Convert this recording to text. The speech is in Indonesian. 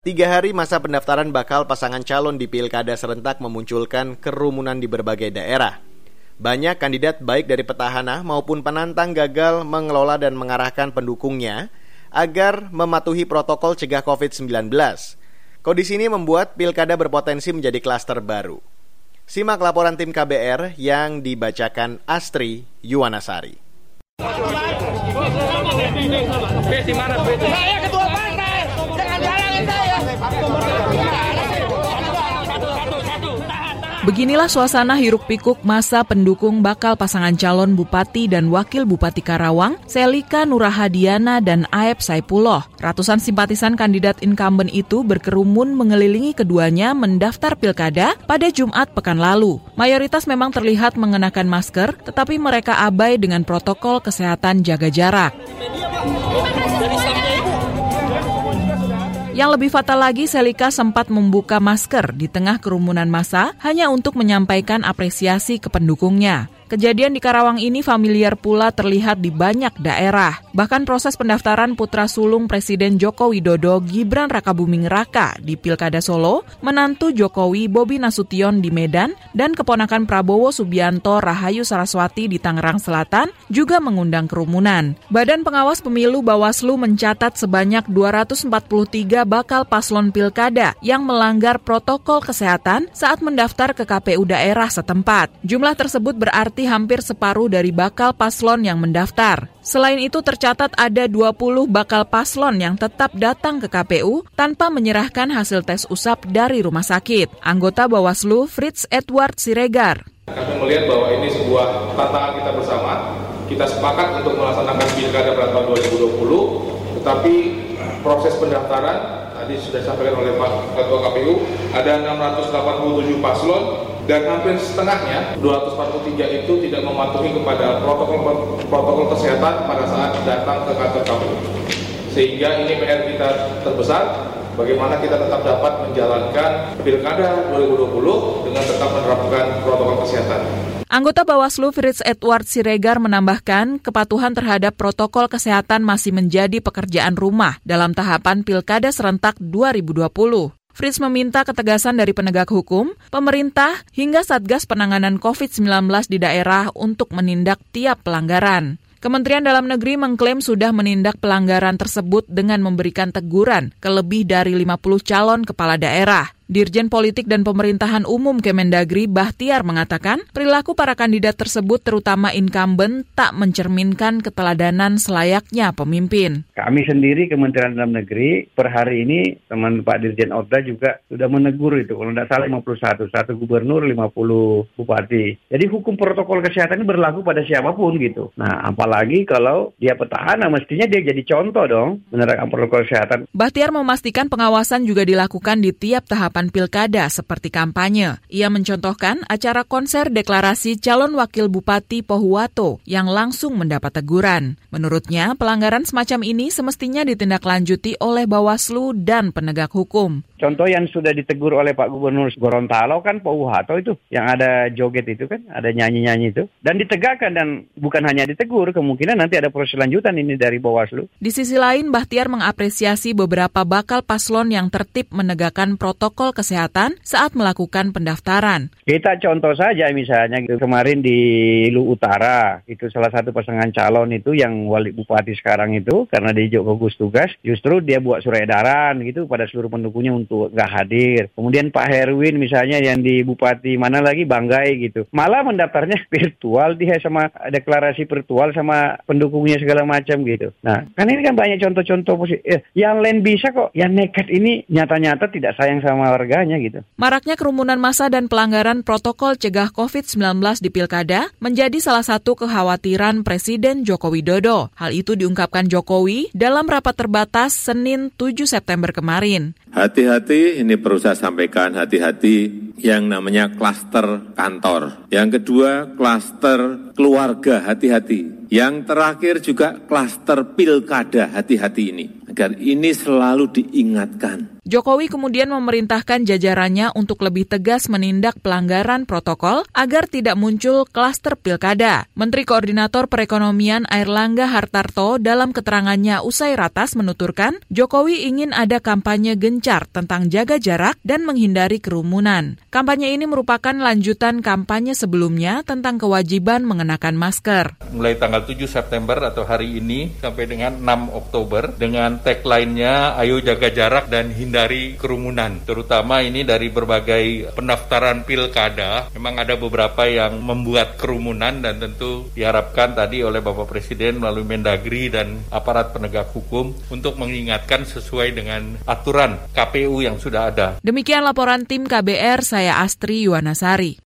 Tiga hari masa pendaftaran bakal pasangan calon di pilkada serentak memunculkan kerumunan di berbagai daerah. Banyak kandidat baik dari petahana maupun penantang gagal mengelola dan mengarahkan pendukungnya agar mematuhi protokol cegah COVID-19. Kondisi ini membuat pilkada berpotensi menjadi klaster baru. Simak laporan tim KBR yang dibacakan Astri Yuwanasari. Saya ketua partai, jangan saya. Beginilah suasana hiruk pikuk masa pendukung bakal pasangan calon Bupati dan Wakil Bupati Karawang, Selika Nurahadiana dan Aep Saipullah. Ratusan simpatisan kandidat incumbent itu berkerumun mengelilingi keduanya mendaftar pilkada pada Jumat pekan lalu. Mayoritas memang terlihat mengenakan masker, tetapi mereka abai dengan protokol kesehatan jaga jarak. Yang lebih fatal lagi, Selika sempat membuka masker di tengah kerumunan massa hanya untuk menyampaikan apresiasi ke pendukungnya. Kejadian di Karawang ini familiar pula terlihat di banyak daerah. Bahkan proses pendaftaran putra sulung Presiden Joko Widodo Gibran Rakabuming Raka di Pilkada Solo, menantu Jokowi Bobi Nasution di Medan, dan keponakan Prabowo Subianto Rahayu Saraswati di Tangerang Selatan juga mengundang kerumunan. Badan Pengawas Pemilu Bawaslu mencatat sebanyak 243 bakal paslon pilkada yang melanggar protokol kesehatan saat mendaftar ke KPU daerah setempat. Jumlah tersebut berarti hampir separuh dari bakal paslon yang mendaftar. Selain itu tercatat ada 20 bakal paslon yang tetap datang ke KPU tanpa menyerahkan hasil tes usap dari rumah sakit. Anggota Bawaslu Fritz Edward Siregar. Kami melihat bahwa ini sebuah tantangan kita bersama. Kita sepakat untuk melaksanakan pilkada pada tahun 2020, tetapi proses pendaftaran tadi sudah disampaikan oleh Pak Ketua KPU ada 687 paslon dan hampir setengahnya 243 itu tidak mematuhi kepada protokol protokol kesehatan pada saat datang ke kantor KPU. Sehingga ini PR kita terbesar bagaimana kita tetap dapat menjalankan Pilkada 2020 dengan tetap menerapkan protokol kesehatan. Anggota Bawaslu Fritz Edward Siregar menambahkan kepatuhan terhadap protokol kesehatan masih menjadi pekerjaan rumah dalam tahapan Pilkada serentak 2020. Fritz meminta ketegasan dari penegak hukum, pemerintah, hingga Satgas Penanganan COVID-19 di daerah untuk menindak tiap pelanggaran. Kementerian Dalam Negeri mengklaim sudah menindak pelanggaran tersebut dengan memberikan teguran ke lebih dari 50 calon kepala daerah. Dirjen Politik dan Pemerintahan Umum Kemendagri Bahtiar mengatakan perilaku para kandidat tersebut terutama incumbent tak mencerminkan keteladanan selayaknya pemimpin. Kami sendiri Kementerian Dalam Negeri per hari ini teman Pak Dirjen Oda juga sudah menegur itu kalau tidak salah 51, satu gubernur 50 bupati. Jadi hukum protokol kesehatan ini berlaku pada siapa pun gitu. Nah apalagi kalau dia petahana mestinya dia jadi contoh dong menerapkan protokol kesehatan. Bahtiar memastikan pengawasan juga dilakukan di tiap tahapan tahapan pilkada seperti kampanye. Ia mencontohkan acara konser deklarasi calon wakil bupati Pohuwato yang langsung mendapat teguran. Menurutnya, pelanggaran semacam ini semestinya ditindaklanjuti oleh Bawaslu dan penegak hukum. Contoh yang sudah ditegur oleh Pak Gubernur Gorontalo kan Pak Uhato itu yang ada joget itu kan, ada nyanyi-nyanyi itu dan ditegakkan dan bukan hanya ditegur, kemungkinan nanti ada proses lanjutan ini dari Bawaslu. Di sisi lain, Bahtiar mengapresiasi beberapa bakal paslon yang tertib menegakkan protokol kesehatan saat melakukan pendaftaran. Kita contoh saja misalnya kemarin di Lu Utara itu salah satu pasangan calon itu yang wali bupati sekarang itu karena dia gugus tugas justru dia buat surat edaran gitu pada seluruh pendukungnya untuk untuk nggak hadir. Kemudian Pak Herwin misalnya yang di Bupati mana lagi Banggai gitu. Malah mendaftarnya virtual dia sama deklarasi virtual sama pendukungnya segala macam gitu. Nah, kan ini kan banyak contoh-contoh positif. Eh, yang lain bisa kok. Yang nekat ini nyata-nyata tidak sayang sama warganya gitu. Maraknya kerumunan massa dan pelanggaran protokol cegah COVID-19 di Pilkada menjadi salah satu kekhawatiran Presiden Joko Widodo. Hal itu diungkapkan Jokowi dalam rapat terbatas Senin 7 September kemarin. Hati-hati, ini perlu saya sampaikan, hati-hati yang namanya klaster kantor. Yang kedua, klaster keluarga, hati-hati. Yang terakhir juga klaster pilkada, hati-hati ini. Agar ini selalu diingatkan Jokowi kemudian memerintahkan jajarannya untuk lebih tegas menindak pelanggaran protokol agar tidak muncul klaster pilkada. Menteri Koordinator Perekonomian Airlangga Hartarto dalam keterangannya usai ratas menuturkan Jokowi ingin ada kampanye gencar tentang jaga jarak dan menghindari kerumunan. Kampanye ini merupakan lanjutan kampanye sebelumnya tentang kewajiban mengenakan masker. Mulai tanggal 7 September atau hari ini sampai dengan 6 Oktober dengan tagline-nya ayo jaga jarak dan hindari kerumunan. Terutama ini dari berbagai pendaftaran pilkada. Memang ada beberapa yang membuat kerumunan dan tentu diharapkan tadi oleh Bapak Presiden melalui Mendagri dan aparat penegak hukum untuk mengingatkan sesuai dengan aturan KPU yang sudah ada. Demikian laporan tim KBR, saya Astri Yuwanasari.